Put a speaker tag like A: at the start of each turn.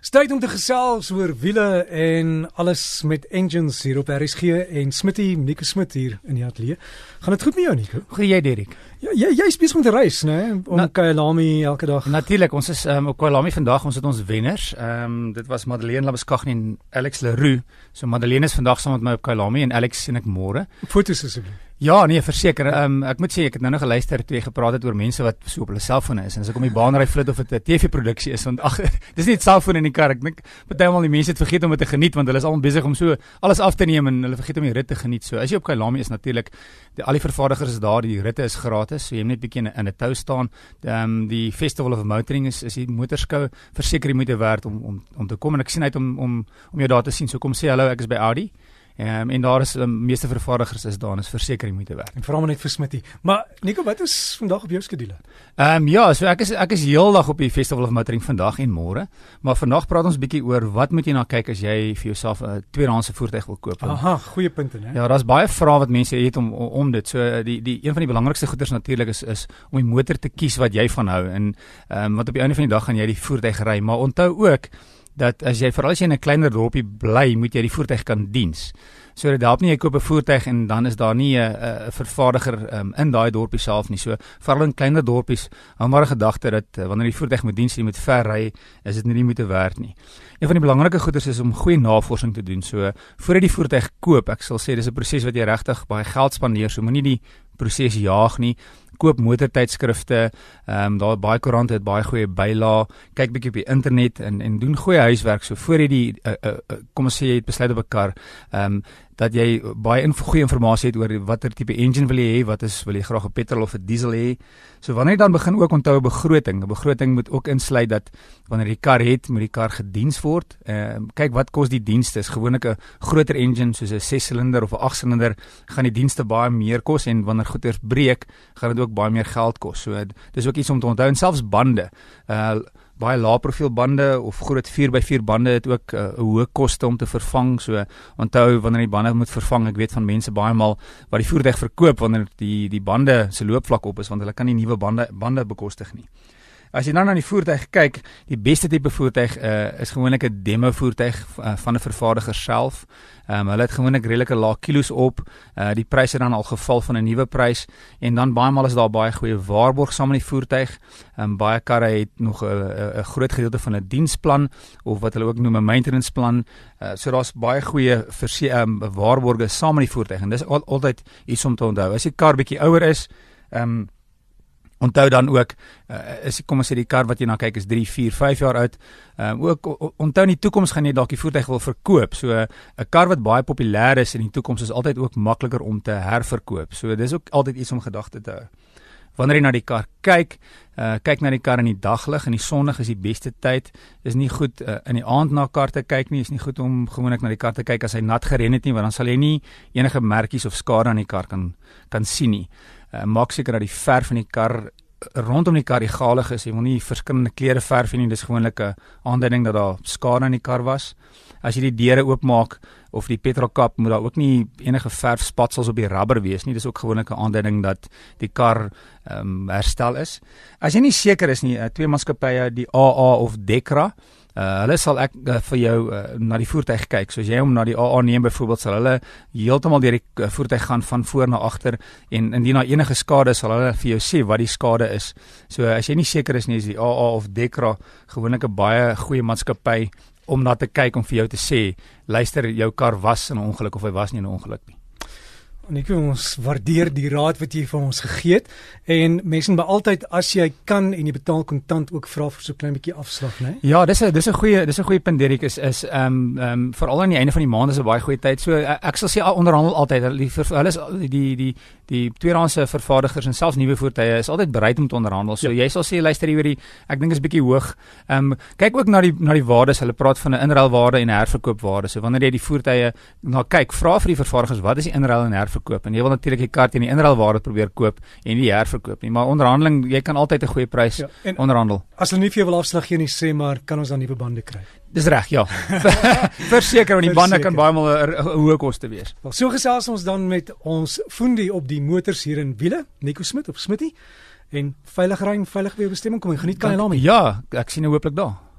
A: Styd om te gesels oor wiele en alles met engines hier op RSG en Smitty Nico Smit hier in die ateljee. Gaan dit goed met jou Nico?
B: Goeie jy Derek.
A: Ja, jy jy is besig om te reis, né? Om
B: Na-
A: Kyalami elke dag.
B: Natuurlik, ons is um, op Kwalami vandag, ons het ons wenners. Ehm um, dit was Madeleine Labeskagni en Alex Leroux. So Madeleine is vandag saam met my op Kwalami en Alex sien ek môre.
A: Fotos asseblief.
B: Ja, nee, verseker. Ehm um, ek moet sê ek het nou nog geluister toe jy gepraat het oor mense wat so op hulle selfone is en as ek om die baan ry vlot of dit 'n TV-produksie is want ag dis nie 'n selfoon in die kar. Ek dink partymal die mense het vergeet om dit te geniet want hulle is almal besig om so alles af te neem en hulle vergeet om die rit te geniet. So as jy op Kwalami is natuurlik die al die vervaardigers is daar, die ritte is gratis. So jy moet net bietjie in, 'n tou staan. Ehm um, die Festival of Motoring is is die motorskou verseker jy moet werd om om om te kom en ek sien uit om om om jou daar te sien. So kom sê hallo, ek is by Audi. Um, en daar is um, meeste vervaardigers is daar en is verseker jy moet werd.
A: En vra maar net vir Smitty. Maar Nico, wat is vandag op jou skedule?
B: Ehm um, ja, so ek is ek is heeldag op die Festival of Motoring vandag en môre, maar vandag praat ons bietjie oor wat moet jy na kyk as jy vir jouself 'n tweedehandse voertuig wil koop.
A: Aha, goeie punte, né?
B: Ja, daar's baie vrae wat mense het om om, dit. So eh, die die een van die belangrikste goeders natuurlik is is om die motor te kies wat jy van hou en ehm um, want op die einde van die dag gaan jy die voertuig ry, maar onthou ook dat as jy veral as jy in 'n kleiner dorpie bly, moet jy die voertuig kan diens. So dit help nie jy koop 'n voertuig en dan is daar nie 'n 'n vervaardiger um, in daai dorpie self nie. So veral in kleiner dorpies, hou maar 'n gedagte dat uh, wanneer die voertuig moet diens, jy moet ver ry, is dit nie die moeite werd nie. Een van die belangrike goeders is om goeie navorsing te doen. So voordat jy die voertuig koop, ek sal sê dis 'n proses wat jy regtig baie geld spandeer. So moenie die proses jaag nie. Koop motortydskrifte. Ehm um, daar baie koerante het baie goeie bylae. Kyk bietjie op die internet en en doen goeie huiswerk. So voor jy die uh, uh, uh, kom ons sê jy het besluit op 'n kar, ehm um, dat jy baie inf goeie inligting het oor watter tipe engine wil jy hê, wat is wil jy graag 'n petrol of 'n diesel hê. So wanneer jy dan begin ook onthou 'n begroting. 'n Begroting moet ook insluit dat wanneer jy die kar het, moet die kar gediens word. Ehm um, kyk wat kos die dienste. Is gewoonlik 'n groter engine soos 'n 6-silinder of 'n 8-silinder gaan die dienste baie meer kos en wanneer goeders breek, gaan dit ook baie meer geld kos. So dis ook iets om te onthou en selfs bande. Uh baie lae profiel bande of groot 4x4 bande het ook 'n uh, hoë koste om te vervang. So onthou wanneer jy bande moet vervang, ek weet van mense baie maal wat die voertuig verkoop wanneer die die bande se loopvlak op is want hulle kan nie nuwe bande bande bekostig nie. As jy dan na die voertuig kyk, die beste tipe voertuig uh, is gewoonlik 'n demo voertuig uh, van 'n vervaardiger self. Um, hulle het gewoonlik redelike lae kilos op. Uh die pryse dan al geval van 'n nuwe prys en dan baie maal is daar baie goeie waarborg saam met die voertuig. Um, baie karre het nog 'n 'n groot gedeelte van 'n diensplan of wat hulle ook noem 'n maintenance plan. Uh so daar's baie goeie verse um, waarborge saam met die voertuig en dis al, altyd iets om te onthou. As die kar bietjie ouer is, ehm um, Onthou dan ook uh, is kom ons sê die kar wat jy na kyk is 3, 4, 5 jaar oud. Ehm um, ook onthou in die toekoms gaan jy dalk die voertuig wil verkoop. So 'n uh, kar wat baie populêr is in die toekoms is altyd ook makliker om te herverkoop. So dis ook altyd iets om gedagte te hou. Wanneer jy na die kar kyk, uh, kyk na die kar in die daglig en die sonnig is die beste tyd. Dis nie goed uh, in die aand na kar te kyk nie. Is nie goed om gewoonlik na die kar te kyk as hy nat gereën het nie, want dan sal jy nie enige merkies of skade aan die kar kan kan sien nie. Uh, maak seker dat die verf van die kar rondom die kar egalig is. Jy wil nie verskillende kleure verf nie. Dis gewoonlik 'n aanduiding dat daar skade aan die kar was. As jy die deure oopmaak of die petrolkap, moet daar ook nie enige verf spatsels op die rubber wees nie. Dis ook gewoonlik 'n aanduiding dat die kar ehm um, herstel is. As jy nie seker is nie, twee maatskappye, die AA of Dekra, Uh, hulle sal ek uh, vir jou uh, na die voertuig kyk. So as jy hom na die AA neem byvoorbeeld, sal hulle heeltemal deur die uh, voertuig gaan van voor na agter en indien daar enige skade sal hulle vir jou sê wat die skade is. So as jy nie seker is nie, is die AA of Dekra gewoonlik 'n baie goeie maatskappy om na te kyk om vir jou te sê, luister, jou kar was in 'n ongeluk of hy was nie in 'n ongeluk nie.
A: Nico, ons waardeer die raad wat jy vir ons gegee het en mense moet altyd as jy kan en jy betaal kontant ook vra vir so 'n klein bietjie afslag, né?
B: Ja, dis 'n dis 'n goeie dis 'n goeie punt Derek is is ehm um, ehm um, veral aan die einde van die maand is 'n baie goeie tyd. So uh, ek sal sê onderhandel altyd die hulle is die die die tweedehandse vervaardigers en selfs nuwe voertuie is altyd bereid om te onderhandel. So ja. jy sal sê luister hier die ek dink is bietjie hoog. Ehm um, kyk ook na die na die waardes. Hulle praat van 'n inruilwaarde en 'n herverkoopwaarde. So wanneer jy die voertuie na kyk, vra vir die vervaardigers wat is die inruil en herverkoop verkoop en jy wil natuurlik die kar teen die inruilwaarde probeer koop en nie herverkoop nie maar onderhandeling jy kan altyd 'n goeie prys ja, onderhandel.
A: as hulle nie vir jou wil afslag gee nie sê maar kan ons dan nuwe bande kry?
B: Dis reg ja. Verseker want die bande kan baie maal 'n hoë koste wees.
A: Wel so gesels ons dan met ons foendie op die motors hier in Wiele Nico Smit of Smitty en veilig ry en veilig by jou bestemming kom en geniet kan laat my
B: ja ek sien jou hooplik daar